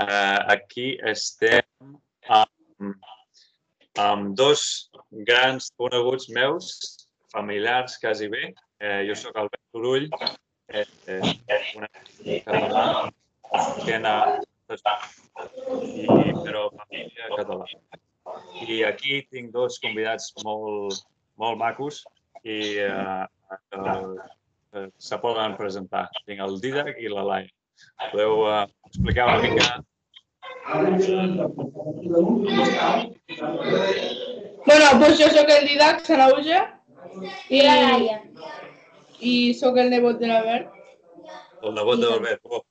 Uh, aquí estem amb, amb dos grans coneguts meus, familiars quasi bé. Eh, jo sóc Albert Turull, eh, eh, una català, esquena, i, però família catalana. I aquí tinc dos convidats molt, molt macos i eh, eh, se poden presentar. Tinc el Didac i la Laia. Podeu uh, explicar una mica Bueno, pues jo sóc el Didac Sanauja i, la Laia. i sóc el nebot de l'Albert. el nebot de l'Albert. Oh.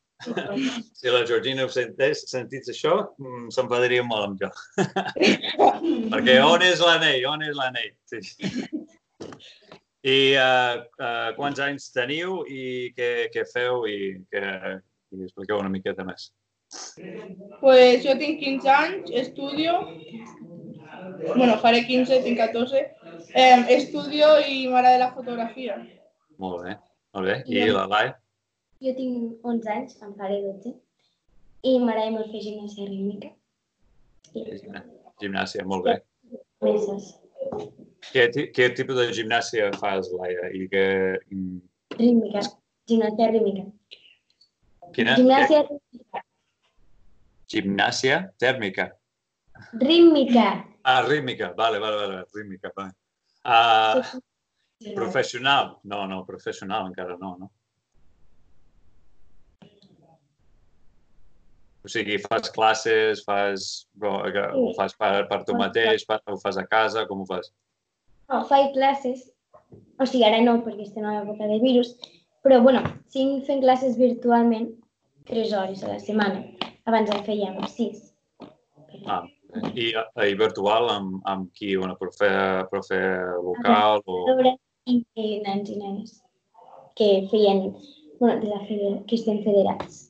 Si la Georgina ho sentés, sentís això, mm, s'enfadaria molt amb jo. Perquè on és l'anell? On és l'anell? Sí. I uh, uh, quants anys teniu i què, què feu i, que, i expliqueu una miqueta més. Pues jo tinc 15 anys, estudio, bueno, faré 15, tinc 14, eh, estudio i m'agrada la fotografia. Molt bé, molt bé. I la Lai? Jo tinc 11 anys, em faré 12, i m'agrada molt fer gimnàsia rítmica. I Gimnàsia, molt bé. meses. Què, què tipus de gimnàsia fas, Laia? I que, Rítmica, gimnàsia rítmica. Quina? Gimnàsia Què? Gimnàsia tèrmica. rítmica. Ah, rítmica. Vale, vale, vale. Rítmica, vale. Uh, professional. No, no, professional encara no, no? O sigui, fas classes, fas, eh, ho fas per, per tu mateix, ho fas a casa, com ho fas? No, faig classes, o sigui, ara no, perquè estem a l'època de virus, però, bueno, cinc fent classes virtualment, tres hores a la setmana. Abans en fèiem sis. Ah, i, i virtual amb, amb qui? Una profe, profe local o... I nens i nenes que feien, bueno, de la federa, que estem federats.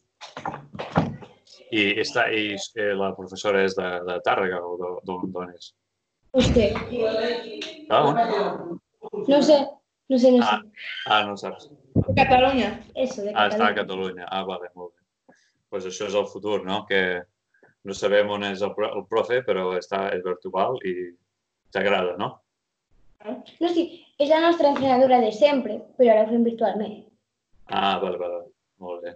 I, està, i eh, la professora és de, de Tàrrega o de- d'on és? Hòstia, Ah, on? no sé, no sé, no sé. Ah, ah, no saps. De Catalunya. Eso, de Ah, està a Catalunya. Catalunya. Ah, vale, molt bé. Pues això és el futur, no? Que no sabem on és el, el profe, però està, és virtual i t'agrada, no? No, sí, és la nostra entrenadora de sempre, però ara ho fem virtualment. Ah, vale, vale. Molt bé.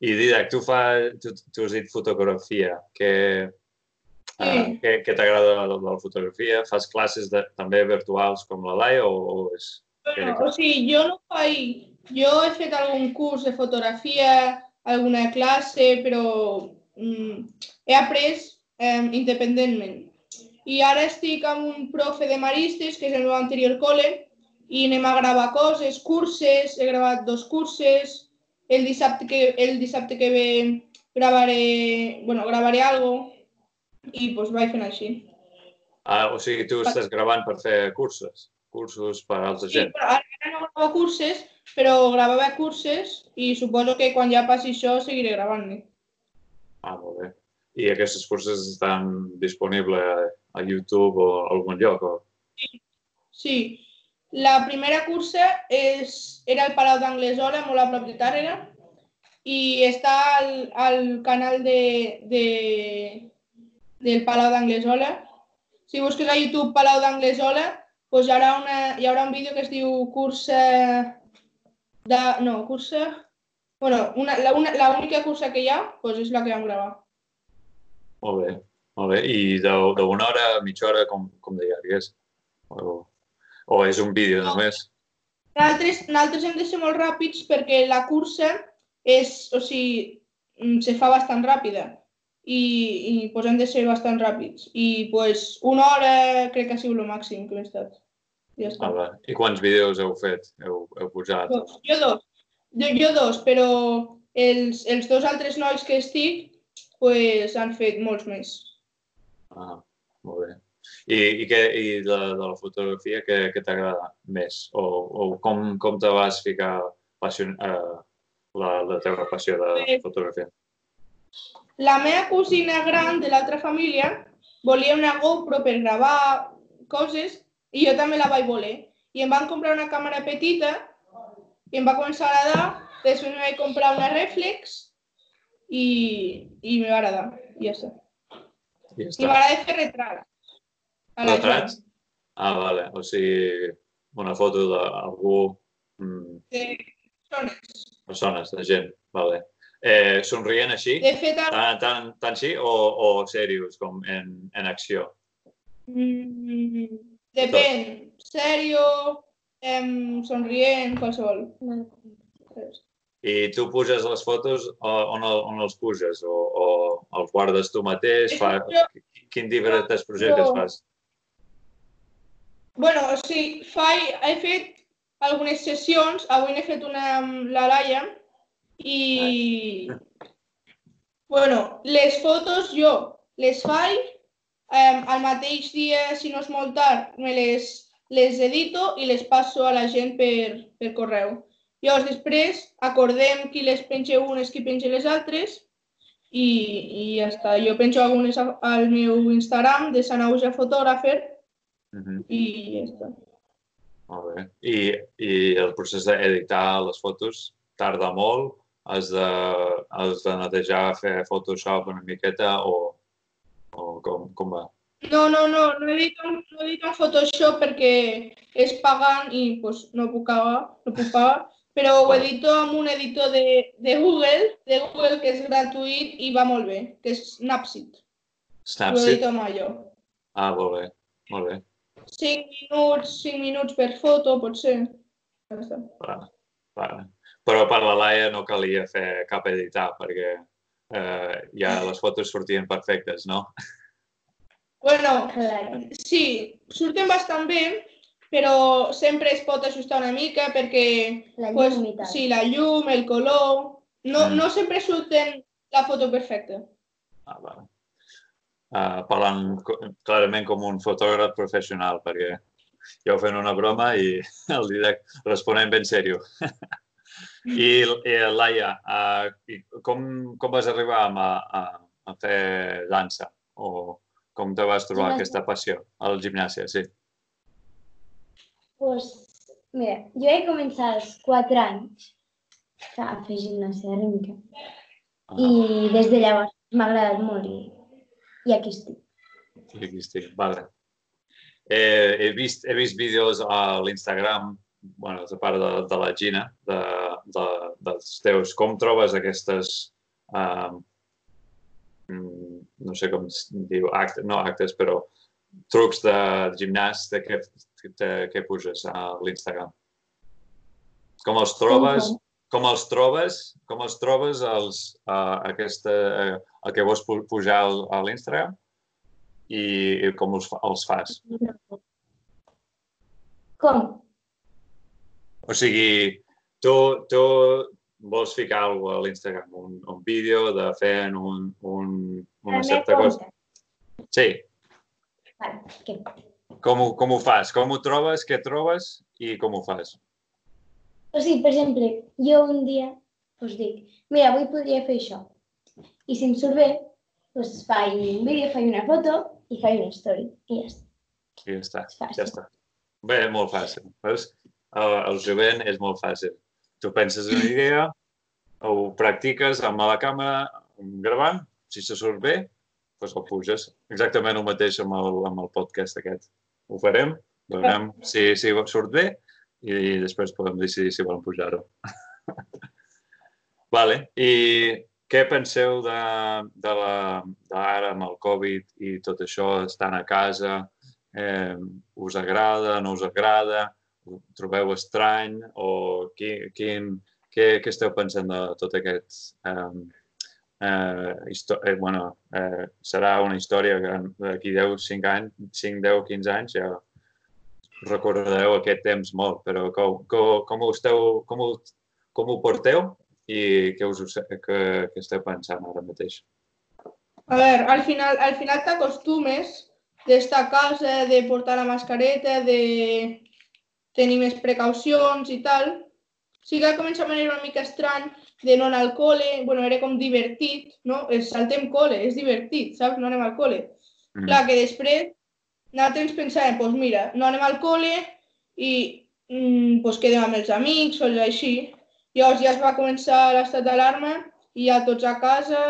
I Didac, tu, fa, tu, tu has dit fotografia. Què, uh, Sí. què, què t'agrada de, de la fotografia? Fas classes de, també virtuals com la Laia o, o és... Bueno, o sigui, jo no faig... Jo he fet algun curs de fotografia, alguna classe, però mm, he après eh, independentment. I ara estic amb un profe de maristes, que és el meu anterior col·le, i anem a gravar coses, curses, he gravat dos curses, el dissabte que, el dissabte que ve gravaré, bueno, gravaré algo, i doncs vaig fent així. Ah, o sigui, tu estàs gravant per fer cursos, cursos per a altra Sí, gent. però ara ara no gravo curses, però gravava curses i suposo que quan ja passi això seguiré gravant-ne. Ah, molt bé. I aquestes curses estan disponibles a, a YouTube o a algun lloc? O... Sí, la primera cursa és, era al Palau d'Anglesola, molt a prop de Tàrrega, i està al, al canal de, de, del Palau d'Anglesola. Si busques a YouTube Palau d'Anglesola, doncs hi haurà, una, hi haurà un vídeo que es diu cursa de... No, cursa... Bueno, una, la, una, la única cursa que hi ha doncs és la que vam gravar. Molt bé, molt bé. I de- d'una hora, mitja hora, com, com deies? O, o és un vídeo només? Nosaltres, nosaltres hem de ser molt ràpids perquè la cursa és, o sigui, mm, se fa bastant ràpida i, i pues, hem de ser bastant ràpids. I pues, una hora crec que ha sigut el màxim que hem estat. Ja està. Ah, va. I quants vídeos heu fet? Heu, heu posat? Dos. Jo dos. Jo, jo dos, però els, els dos altres nois que estic pues, han fet molts més. Ah, molt bé. I, i, què, i de, de la fotografia, què, què t'agrada més? O, o com, com te vas ficar passion, eh, la, la teva passió de fotografia? La meva cosina gran de l'altra família volia una GoPro per gravar coses i jo també la vaig voler. I em van comprar una càmera petita i em va començar a agradar. Després em vaig comprar una reflex i, i me va agradar. I ja està. I ja I està. m'agrada fer retrats. Retrats? Ah, vale. O sigui, una foto d'algú, mm, De persones. persones, de gent. Vale. Eh, somrient així? De fet, ara, Tant, tant, tant sí o, o serios com en, en acció? mm, depèn. Sèrio, em, somrient, qualsevol. I tu puges les fotos on, el- on els puges? O, o els guardes tu mateix? Fa, Jo- quin diferents projectes jo- fas? Bueno, o sigui, faig, he fet algunes sessions, avui n'he fet una amb la Laia i... Bueno, les fotos jo les faig, eh, al mateix dia, si no és molt tard, me les, les edito i les passo a la gent per, per correu. Llavors, després, acordem qui les penja unes, qui penja les altres i, i ja està. Jo penjo algunes al meu Instagram de Sanauja Fotògrafer Uh -huh. i ja està. Molt bé. I, I el procés d'editar les fotos tarda molt? Has de, has de netejar, fer Photoshop una miqueta o, o com, com va? No, no, no, no edito, no edito en Photoshop perquè és pagant i pues, no puc pagar, no puc pagar, però ho edito amb un editor de, de Google, de Google que és gratuït i va molt bé, que és Snapseed. Ho Snapseed? edito amb allò. Ah, molt bé. Molt bé. 5 minuts, 5 minuts per foto, potser. Ja està. Vale. Vale. Però per la Laia no calia fer cap editar perquè eh, ja les fotos sortien perfectes, no? Bueno, Claro. sí, surten bastant bé, però sempre es pot ajustar una mica perquè La pues, llum i tal. sí, la llum, el color... No, Mm. no sempre surten la foto perfecta. Ah, vale. Uh, parlant clarament com un fotògraf professional, perquè jo fent una broma i el direct responent ben sèrio. I, i Laia, uh, i com, com vas arribar a, a, a fer dansa? O com te vas trobar Gimnàsia. aquesta passió? Al gimnàsia, sí. Pues, mira, jo he començat als 4 anys a fer gimnàsia rítmica Ah, i des de llavors m'ha agradat molt i, i aquí estic. i aquí estic, vale. Eh, he, vist, he vist vídeos a l'Instagram, bueno, de part de, de la Gina, de, de, dels teus. Com trobes aquestes, mm, no sé com es diu, actes, no actes, però trucs de gimnàs de què, de, què puges a l'Instagram? Com els trobes? Com els trobes? Com els trobes els, uh, aquesta, uh, el que vols pu- pujar al, a l'Instagram? I, i com els, els fas? Com? O sigui, tu, tu vols ficar alguna cosa a l'Instagram, un, un vídeo de fent un, un, una certa cosa. Sí, Vale, què? com ho, com ho fas? Com ho trobes? Què trobes? I com ho fas? O sigui, per exemple, jo un dia us dic, mira, avui podria fer això. I si em surt bé, doncs faig un vídeo, faig una foto i faig una story. I ja està. I ja està, ja està. Bé, molt fàcil. Veus? El, el jovent és molt fàcil. Tu penses una idea, ho practiques amb la càmera gravant, si se surt bé, doncs ho puges. Exactament el mateix amb el, amb el podcast aquest. Ho farem, veurem si, si surt bé i després podem decidir si volem pujar-ho. vale. I què penseu de, de la, d'ara amb el Covid i tot això, estant a casa? Eh, us agrada, no us agrada? Trobeu estrany? O qui, quin, què, què esteu pensant de tot aquest... Eh, eh, eh, bueno, eh, serà una història que d'aquí 10, 5 anys, 5, 10, 15 anys ja recordareu aquest temps molt, però com, com, com, ho, esteu, com, ho, com ho porteu i què, us, què, què esteu pensant ara mateix? A veure, al final al final t'acostumes d'estar a casa, de portar la mascareta, de tenir més precaucions i tal. Sí que comença a manera una mica estrany de no anar al col·le, bueno, era com divertit, no? El saltem col·le, és divertit, saps? No anem al col·le. Mm. Clar, que després nosaltres pensàvem, doncs mira, no anem al col·le i mm, pues quedem amb els amics o així. Llavors ja es va començar l'estat d'alarma i ja tots a casa.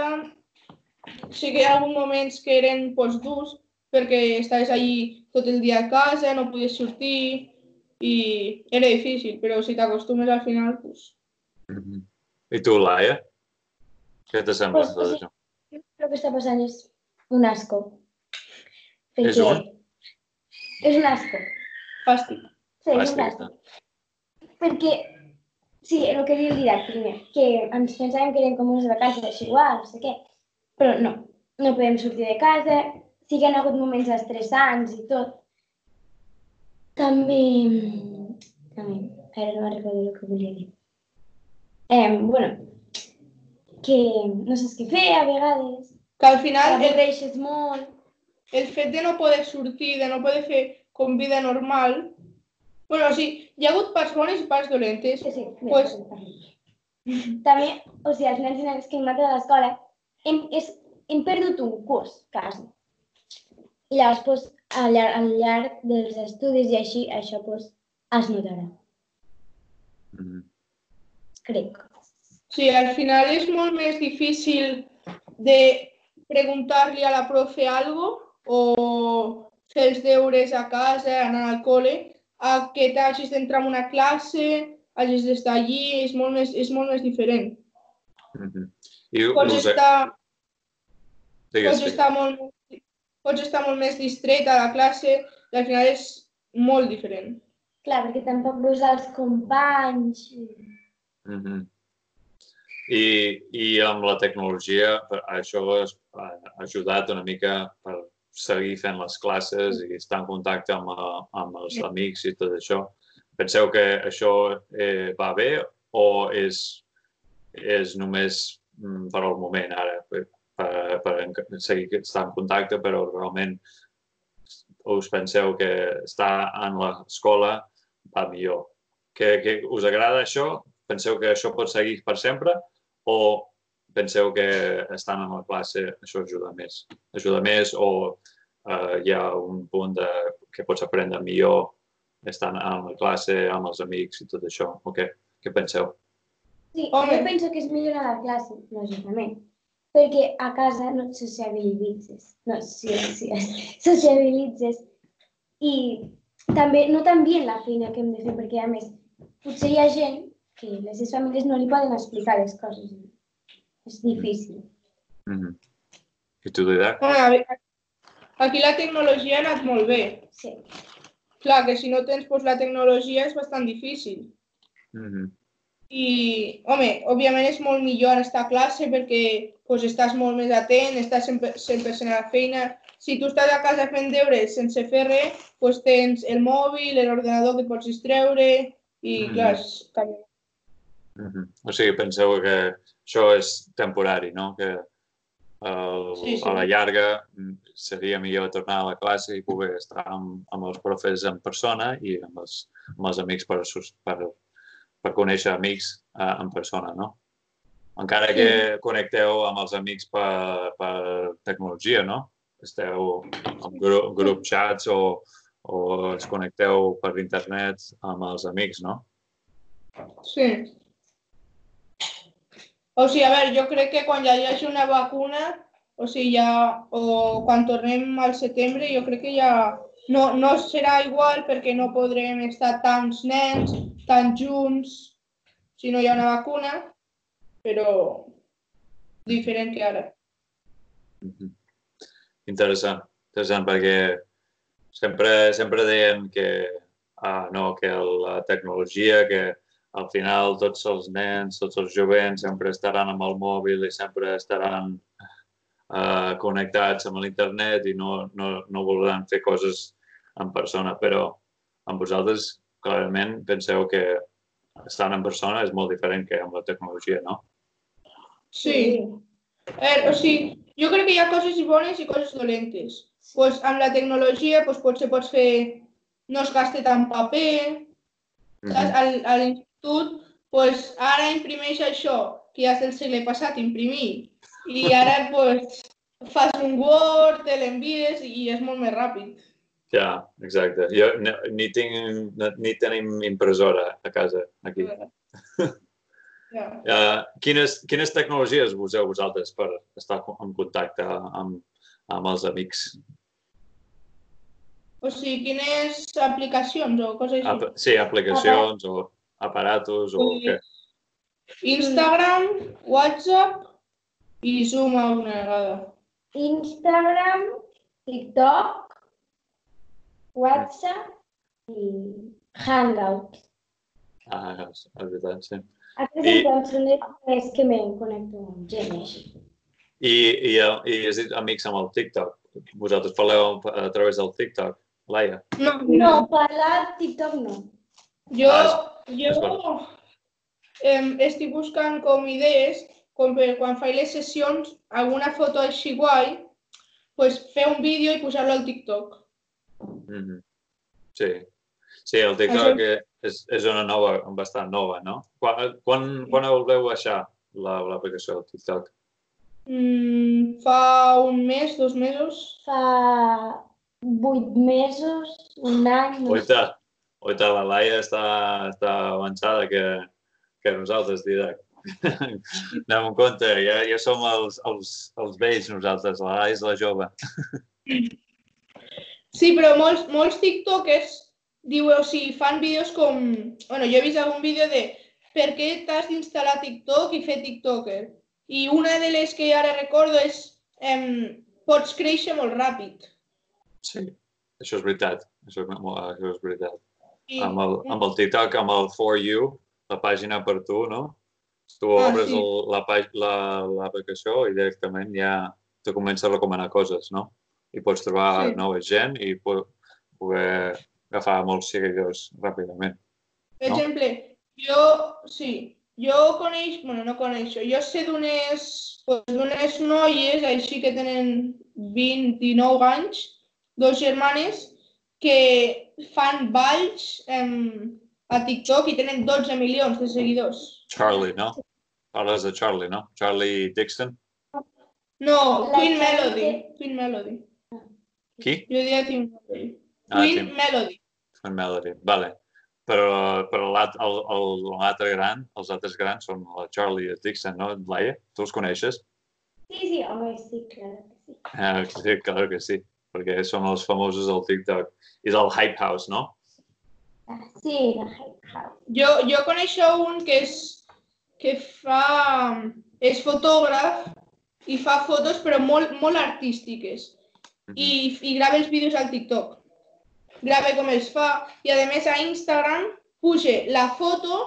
Sí que hi ha alguns moments que eren pues, durs perquè estaves allí tot el dia a casa, no podies sortir i era difícil, però si t'acostumes al final, pues... I tu, Laia? Què te sembla Pues, tot sí. això? El que està passant és un asco. És un? És un asco. Fàstic. Sí, és un Fàstic, asco. Perquè, sí, el que havia dit primer, que ens pensàvem que eren com unes vacances així igual, no sé què, però no, no podem sortir de casa, sí que hi ha hagut moments estressants i tot. També, també, ara no recordo el que volia dir. Eh, bueno, que no saps què fer a vegades, Que al final el, t'avorreixes molt, el fet de no poder sortir, de no poder fer com vida normal... bueno, o sigui, hi ha hagut parts bones i parts dolentes. Sí, sí. Pues-. També, o sigui, els nens i nenes que hem anat a l'escola, hem, és, hem perdut un curs, quasi. I llavors, pues, al, llarg, al llarg dels estudis i així, això pues, es notarà, Mm -hmm. crec. Sí, al final és molt més difícil de preguntar-li a la profe algo o fer els deures a casa, anar al col·le, a que t'hagis d'entrar en una classe, hagis d'estar allí, és molt més, és molt més diferent. Mm -hmm. I Pots us... estar, Digues, pots digues. estar, molt, pots estar molt més distret a la classe i al final és molt diferent. Clar, perquè tampoc veus els companys. Mm -hmm. I, I amb la tecnologia, això ha ajudat una mica per seguir fent les classes i estar en contacte amb, amb els Sí. amics i tot això. Penseu que això eh, va bé o és, és només mm, per al moment ara, per, per, seguir estar en contacte, però realment us penseu que estar en l'escola va millor. Que, que us agrada això? Penseu que això pot seguir per sempre? O penseu que estant en la classe això ajuda més? Ajuda més o eh, hi ha un punt de, que pots aprendre millor estant en la classe, amb els amics i tot això? O què? Què penseu? Sí, Home. jo penso que és millor a la classe, lògicament, perquè a casa no et sociabilitzes, no sí, sí, sociabilitzes i també no tan bé en la feina que hem de fer, perquè a més potser hi ha gent que les seves famílies no li poden explicar les coses. És difícil. Mm -hmm. I tu, Didac? Home, a veure, aquí la tecnologia ha anat molt bé. Sí. Clar, que si no tens pues, la tecnologia és bastant difícil. Mm -hmm. I, home, òbviament és molt millor estar a classe perquè pues, estàs molt més atent, estàs sempre, sempre a la feina. Si tu estàs a casa fent deures sense fer res, pues, tens el mòbil, l'ordenador que pots distreure i, Mm. clar, és canvia. Mm -hmm. O sigui, penseu que això és temporari, no? Que el, Sí, sí. a la llarga mm, seria millor tornar a la classe i poder estar amb, amb els profes en persona i amb els, amb els amics per, per, per conèixer amics eh, en persona, no? Encara que connecteu amb els amics per, per tecnologia, no? Esteu en grup, grup chats o, o es connecteu per internet amb els amics, no? Sí. O sigui, a veure, jo crec que quan ja hi hagi una vacuna, o sigui, ja, o quan tornem al setembre, jo crec que ja no, no serà igual perquè no podrem estar tants nens, tan junts, si no hi ha una vacuna, però diferent que ara. Mhm. Interessant, interessant perquè sempre, sempre deien que, ah, no, que la tecnologia, que al final tots els nens, tots els jovents sempre estaran amb el mòbil i sempre estaran uh, connectats amb l'internet i no, no, no voldran fer coses en persona, però amb vosaltres clarament penseu que estar en persona és molt diferent que amb la tecnologia, no? Sí. Eh, o sigui, jo crec que hi ha coses bones i coses dolentes. Pues, amb la tecnologia pues, potser pots fer... no es gasta tant paper, saps? Al, a l'institut, pues, ara imprimeix això, que ja és del segle passat, imprimir. I ara pues, fas un Word, te l'envies i és molt més ràpid. Ja, exacte. Jo ni, ni, tinc, ni tenim impressora a casa aquí. Ja. Uh, quines, quines tecnologies useu vosaltres per estar en contacte amb, amb els amics? O sigui, quines aplicacions o coses així? Ap sí, aplicacions o aparatos o què? Instagram, WhatsApp i Zoom alguna vegada. Instagram, TikTok, WhatsApp i Hangout. Ah, és, és veritat, sí. Aquestes I- les més que me connecto amb gent així. I, i, i has dit amics amb el TikTok. Vosaltres parleu a través del TikTok, Laia? No, No, parlar TikTok no. Jo, Ah, és jo em, estic buscant com idees, com per quan faig les sessions, alguna foto així guai, pues fer un vídeo i posar-lo al TikTok. Mm -hmm. Sí. Sí, el TikTok és, és una nova, bastant nova, no? Quan, quan, quan el veu baixar, la- l'aplicació del TikTok? Mm, fa un mes, dos mesos. Fa vuit mesos, un any, no. Oita, oita, la Laia està, està avançada que, que nosaltres, Didac. Anem en compte, ja, ja som els, els, els vells nosaltres, la Laia és la jove. Sí, però molts, molts tiktokers diuen, o sigui, fan vídeos com... Bueno, jo he vist algun vídeo de per què t'has d'instal·lar TikTok i fer tiktoker. I una de les que ara recordo és em, pots créixer molt ràpid. Sí, això és veritat, això és, mo- això és veritat. I, Amb el, amb el TikTok, amb el For You, la pàgina per tu, no? Tu Ah, obres sí. el, la la- l'aplicació i directament ja te comença a recomanar coses, no? I pots trobar Sí. nova gent i po poder agafar molts seguidors ràpidament. Per no? exemple, jo, sí, jo coneix, bueno, no coneixo, jo sé d'unes pues, noies així que tenen 29 anys, dos germanes, que fan balls em, a TikTok i tenen 12 milions de seguidors. Charlie, no? Parles de Charlie, no? Charlie Dixon? No, Charlie Melody, que- Twin Melody. Qui? Jo diria Twin Melody. Ah, Twin Tim- Melody. Twin Melody, vale. Però, però el- el- l'altre gran, els altres grans són la Charlie i el Dixon, no? Laia, tu els coneixes? Sí, sí, home, sí, clar que sí. Ah, sí, claro que sí, perquè són els famosos del TikTok. I del Hype House, no? Sí, la Hype House. Jo, jo coneixo un que és que fa... és fotògraf i fa fotos però molt, molt artístiques i, i grava els vídeos al TikTok. Grava com els fa i a més a Instagram puja la foto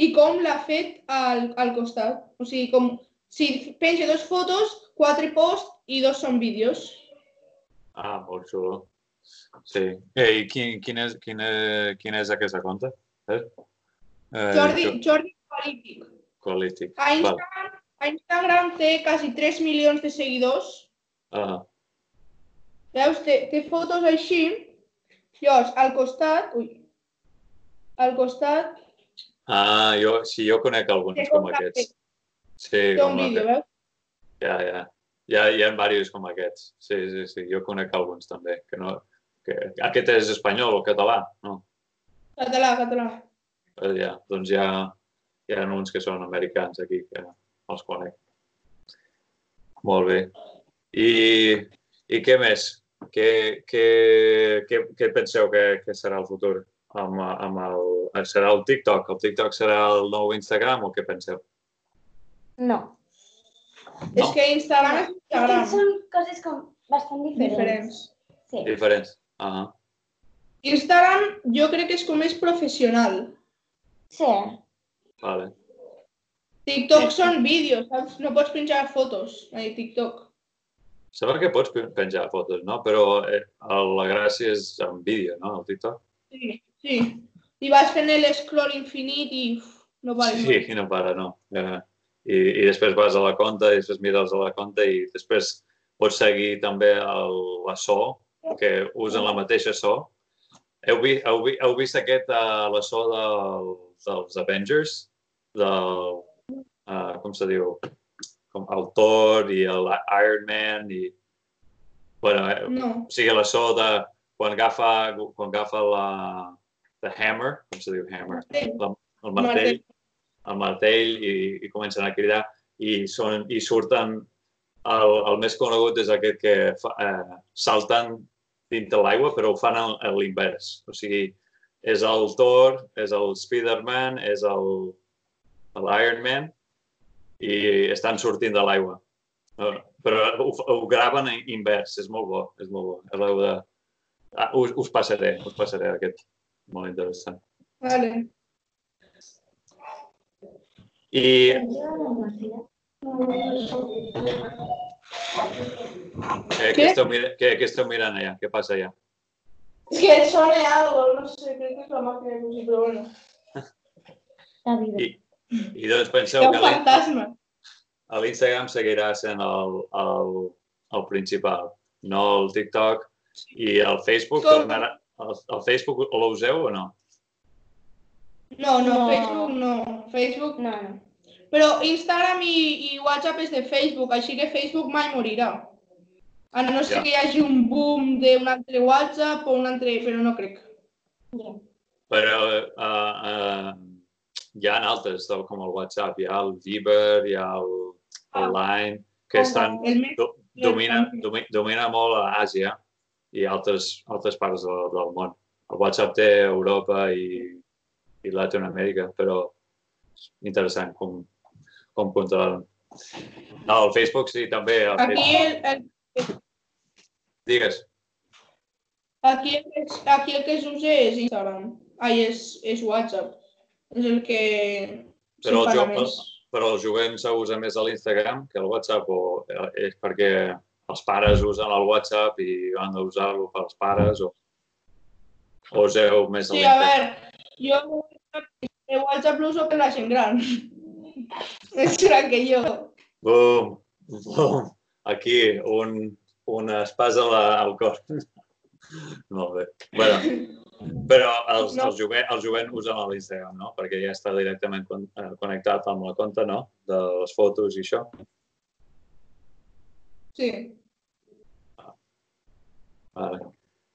i com l'ha fet al, al costat. O sigui, com si penja dos fotos, quatre posts i dos són vídeos. Ah, molt xulo. Sí. I quin, quin, és, quin, és, quin és aquesta compte? Eh? Eh, Jordi, Jo- Jordi Polític. Quality. A. Instagram, a Instagram té quasi 3 milions de seguidors Ah, Veus, té, té fotos així, llavors al costat, ui, al costat ah jo, sí, jo conec alguns com aquests. Sí, té un com vídeo, aquest. veus? Ja, ja. Ja, hi ha diversos com aquests. Sí, sí, sí. Jo conec alguns també. Que no, que... Aquest és espanyol o català? No. Català, català. Eh, Ja, doncs ha, hi ha uns que són americans aquí que els conec. Molt bé. I, i què més? Què, què, què, què penseu que, que serà el futur? Amb, amb el, serà el TikTok? El TikTok serà el nou Instagram o què penseu? No. És que Instagram és És que són coses com bastant diferents. Diferents. Sí. Diferents. Ah, Instagram jo crec que és com més professional. Sí. vale. TikTok són vídeos, saps? No pots penjar fotos a TikTok. Sembla que pots pen- penjar fotos, no? Però eh, la gràcia és en vídeo, no? El TikTok. Sí, sí. I vas fent l'escroll infinit i uf, no vale. Sí, i no para, no. Eh, i, I després vas a la compte i després mires a la compte i després pots seguir també el, la so, que usen la mateixa so. Heu, vi, heu, vi, heu vist aquest, uh, la so del, dels Avengers? Del, uh, com se diu? Com el Thor i el Iron Man i... Bueno, eh, No. o sigui, la so de quan agafa, quan agafa la, the hammer, com se diu hammer? Sí. El martell, el martell i, i comencen a cridar i, són, i surten el, el més conegut és aquest que fa, eh, salten dintre l'aigua però ho fan a, l'invers. O sigui, és el Thor, és el Spider-Man, és el, l'Iron Man i estan sortint de l'aigua. Però ho, ho graven en invers, és molt bo, és molt bo. De... Ah, us, us passaré, us passaré aquest. Molt interessant. Vale. I eh, què, esteu, mira, què, què esteu mirant allà? Què passa allà? Es que suena algo, no sé, creo que es la máquina de música, pero bueno. La vida. I, i doncs penseu que a l'Instagram seguirà sent el, el, el principal, no el TikTok i el Facebook Com? tornarà... El, el Facebook lo useu o no? No, no, No. Facebook no. Facebook No, no. Però Instagram i, i WhatsApp és de Facebook, així que Facebook mai morirà. A no ser Ja. que hi hagi un boom d'un altre WhatsApp o un altre... però no crec. Ja. Però uh, uh, hi ha altres, com el WhatsApp, hi ha el Viber, hi ha el, el Line, que Ah, estan, do, domina, domi, domina molt a Àsia i altres, altres parts del, del món. El WhatsApp té Europa i, i Latinoamèrica, però és interessant com, com controlen. No, el Facebook sí, també. El Aquí Facebook. el, el, Digues. aquí, el, que aquí el que s'usa és Instagram. Ai, és, és WhatsApp. És el que Però el, jo, més. però el jovent s'usa més a l'Instagram que al WhatsApp o eh, és perquè els pares usen el WhatsApp i han d'usar-lo pels pares o, o useu més a Sí, a l'Instagram? veure, jo el WhatsApp l'uso per la gent gran. Més gran que jo. Bum, bum. Aquí, un, una espasa a al cor. Molt bé. Bueno, però els, No. els, jovent, els jovent usen l'Instagram, no? Perquè ja està directament con, eh, connectat amb la compte, no? De les fotos i això. Sí. Vale.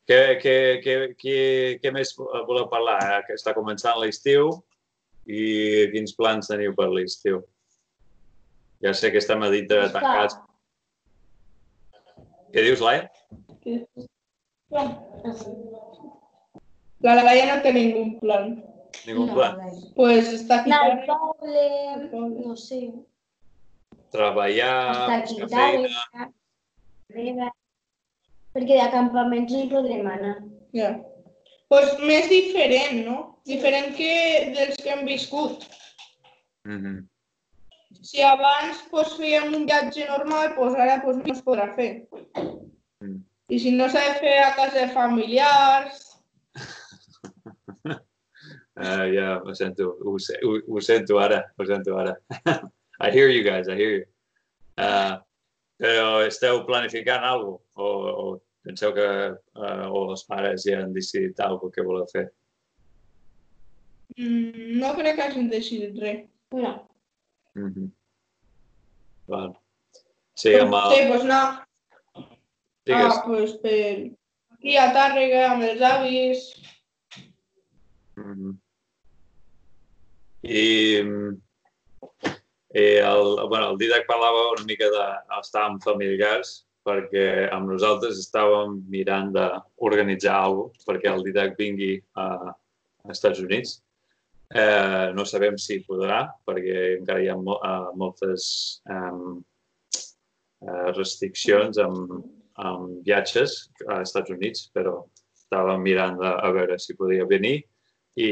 Què, què, què, què, què més voleu parlar? Eh, Que està començant l'estiu i quins plans teniu per l'estiu? Ja sé que estem a dintre tancats. Què dius, Laia? No. La Laia no té ningú plan. Ningú No, plan? Pues està aquí. Anar al poble, no sé, Treballar, buscar aquí feina... darrere, perquè d'acampaments no hi podrem anar. Ja. Pues més diferent, no? Diferent que dels que hem viscut. Mm -hmm. Si abans pues, fèiem un viatge normal, pues ara pues, no es podrà fer. Mm. I si no s'ha de fer a casa de familiars... Uh, ja, ho sento, ho, ho, ho sento ara, ho sento ara. I hear you guys, I hear you. Uh, però esteu planificant alguna cosa? O, o penseu que uh, o els pares ja han decidit alguna cosa que voleu fer? Mm, no crec que hagin decidit res. No, Mm -hmm. Val. Sí, amb el... Sí, pues no. Digues. Ah, pues per aquí a Tàrrega, amb els avis... Mm. I, i el, bueno, el Didac parlava una mica d'estar amb familiars perquè amb nosaltres estàvem mirant d'organitzar alguna cosa perquè el Didac vingui a, als Estats Units. Eh, no sabem si podrà perquè encara hi ha mo uh, moltes uh, restriccions amb, amb viatges als Estats Units, però estàvem mirant de, a veure si podia venir i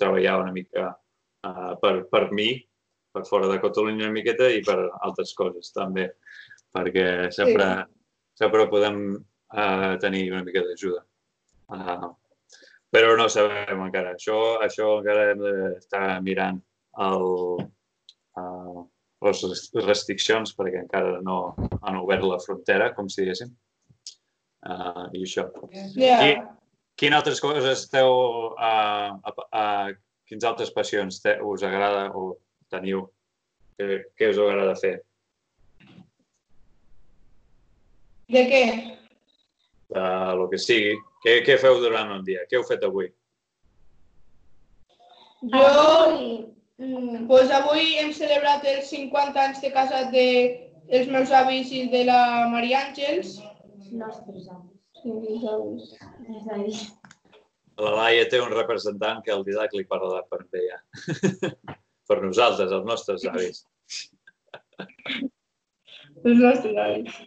treballar una mica uh, per, per mi, per fora de Catalunya una miqueta i per altres coses també, perquè sempre, sí. sempre podem uh, tenir una mica d'ajuda. Uh, però no sabem encara. Això, això encara hem d'estar mirant el, uh, les restriccions perquè encara no han obert la frontera, com si diguéssim. Uh, I això. Ja. I quines altres coses esteu... Uh, uh, uh, quins altres passions te, us agrada o teniu? Què, què us agrada fer? De què? De lo que sigui. Què, què feu durant un dia? Què heu fet avui? Jo, Mm, pues avui hem celebrat els 50 anys de casat de els meus avis i de la Maria Àngels. els nostres avis. Sí. La Laia té un representant que el Didac li parla per ella. per nosaltres, els nostres avis. Els nostres avis.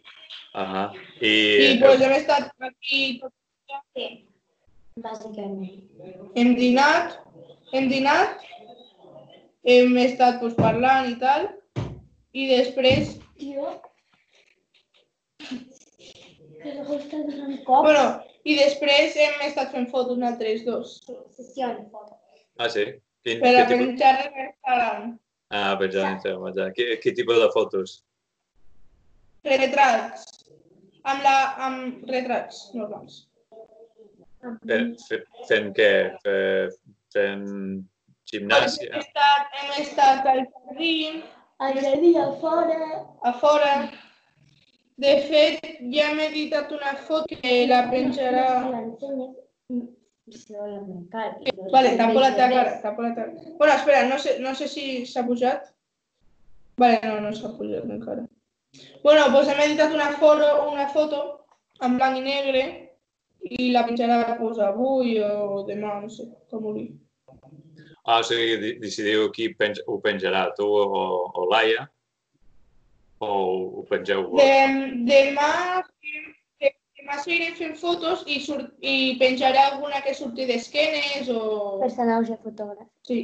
Uh I, I pues hem estat aquí, tot- Sí, bàsicament. hem dinat, hem dinat, hem estat pues, parlant i tal, i després, Tio. Cops. bueno, i després hem estat fent fotos nosaltres dos, Sessió de fotos. ah, sí? Quin, per a tipus... penjar en Instagram. Ah, penjar en Instagram. ja. Quin, quin tipus de fotos? Retrats, amb, la, amb retrats normals. Fent, fe- fent què? Fe- Fent Hem gimnàsia? estat, hem estat al jardí, El jardí a fora. a fora. De fet, ja hem editat una foto que la penjarà... Vale, tapo la teva cara, tapo la teva cara. Bueno, espera, no sé, no sé si s'ha pujat. Vale, no, no s'ha pujat encara. Bueno, doncs hem editat una foto, una foto en blanc i negre i la penjarà pues, avui o demà, no sé, com vulgui. Ah, o sigui, de- decidiu qui penj, ho penjarà, tu o, o Laia? O ho pengeu vos? De, demà, de, demà seguirem fent fotos i, surt, i penjaré alguna que surti d'esquenes o... Personatge fotògraf. Sí.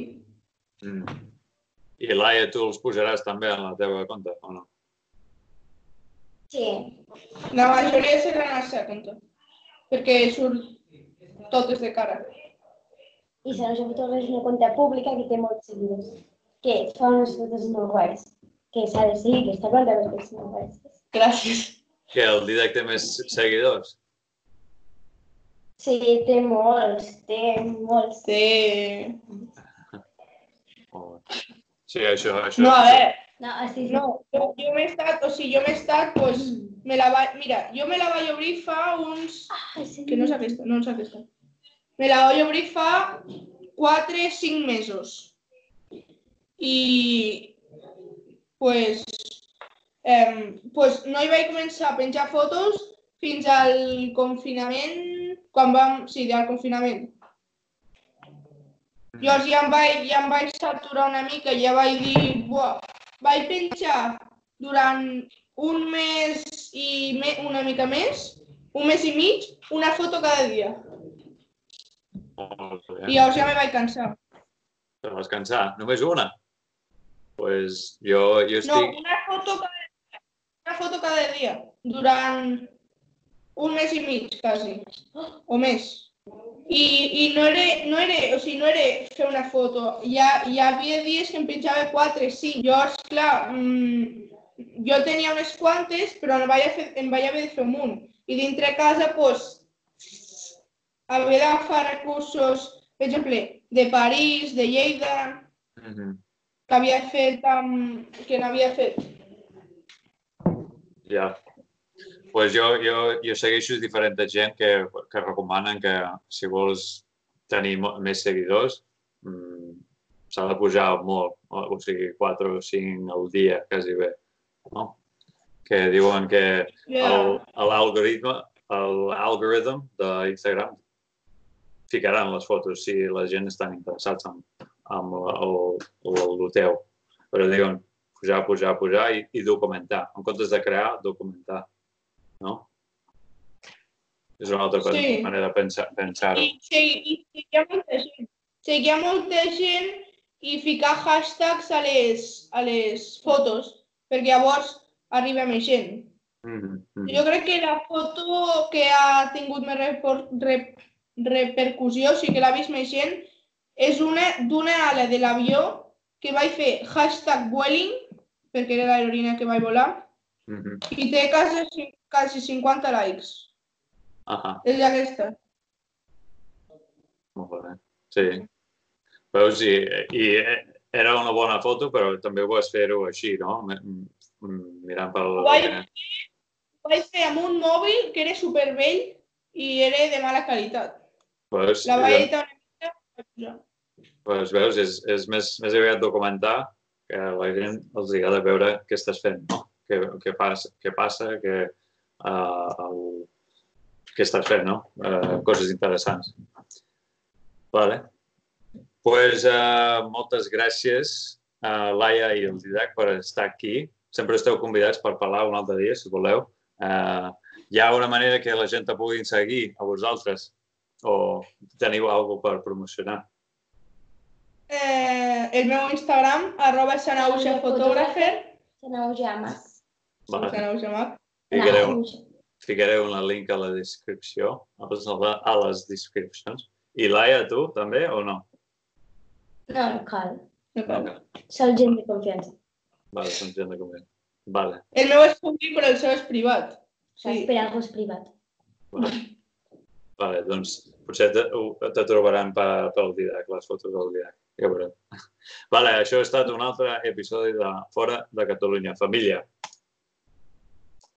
Mm. I Laia, tu els posaràs també en la teva compte, o no? Sí. La majoria seran al seu compte, perquè surt totes de cara. I Personatge fotògraf és una compte pública que té molts seguidors. Que fa unes fotos molt guais. Que s'ha de seguir aquesta compte perquè és molt guais. Gràcies. Que el Didac té més seguidors? Sí, té molts, té molts. Sí. O... Sí, això, això. No, a veure, No, així no, jo, jo m'he estat, o sigui, jo m'he estat, pues, me la vaig, mira, jo me la vaig obrir fa uns, Ah, sí. que no és aquesta, no és aquesta. Me la vaig obrir fa 4, 5 mesos. I, pues, eh, pues no hi vaig començar a penjar fotos fins al confinament, quan vam, sí, al confinament. Llavors ja em vaig, ja em vaig saturar una mica, ja vaig dir, buah, vaig penjar durant un mes i me, una mica més, un mes i mig, una foto cada dia. I llavors ja me vaig cansar. Te vas cansar? Només una? Pues jo, jo No, estic... una foto cada. Una foto cada dia, durant un mes i mig, quasi, o més. I, i no, era, no, era, o sigui, no era fer una foto, hi, ha, hi havia dies que em penjava 4, 5. Llavors, clar, mmm, jo tenia unes quantes, però em vaig, a fer, em vaig haver de fer un munt. I dintre casa, doncs, havia d'agafar recursos, per exemple, de París, de Lleida, Mm -hmm. Que havia fet, um, que n'havia fet. Ja. Pues jo, jo, jo segueixo diferent gent que, que recomanen que si vols tenir més seguidors mm, s'ha de pujar molt, o, o sigui, 4 o 5 al dia, quasi bé. No? Que diuen que el- l'algoritme el algoritme d'Instagram ficaran les fotos si la gent estan interessats en, en el, el, el teu. Però diuen pujar, pujar, pujar i, i documentar. En comptes de crear, documentar. No? És una altra Sí. manera de pensar- pensar-ho. I, segui- i seguia molta gent. Seguia molta gent i ficar hashtags a les, a les fotos, perquè llavors arriba més gent. Mm -hmm. Jo crec que la foto que ha tingut més repercussió, o sigui que l'ha vist més gent, és una d'una ala de l'avió que vaig fer hashtag Vueling, perquè era l'aerolínia que vaig volar, Mm -hmm. i té quasi, quasi 50 likes. Ahà, És aquesta. molt bé. Sí. Veus, i, i era una bona foto, però també ho vas fer-ho així, no? M- m- Mirant pel... Guai. Ho vaig fer amb un mòbil que era supervell i era de mala qualitat. Veus? La vaig editar una mica. Pues, veus, és, és més, més aviat documentar que la gent els agrada veure què estàs fent, no? Què, què, passa, què passa, què, uh, el, què estàs fent, no? Uh, coses interessants. Vale. pues, uh, moltes gràcies a Laia i el Didac per estar aquí. Sempre esteu convidats per parlar un altre dia, si voleu. Uh, hi ha una manera que la gent te puguin seguir a vosaltres o teniu alguna per promocionar? Eh, el meu Instagram, arroba xanaujafotògrafer. Xanaujamas. Vale. Xanaujamac. Ficareu, ficareu el link a la descripció, a les, a les descripcions. I Laia, tu també o no? No, no cal. No cal. Okay. Sol gent de confiança. Vale, som gent de convent. Vale. El meu és públic, però el seu és privat. Saps? Sí. Per algo és privat. Vale, vale doncs potser te, te trobaran per, pel Didac, les fotos del Didac. Ho veurem. Vale, això ha estat un altre episodi de Fora de Catalunya. Família,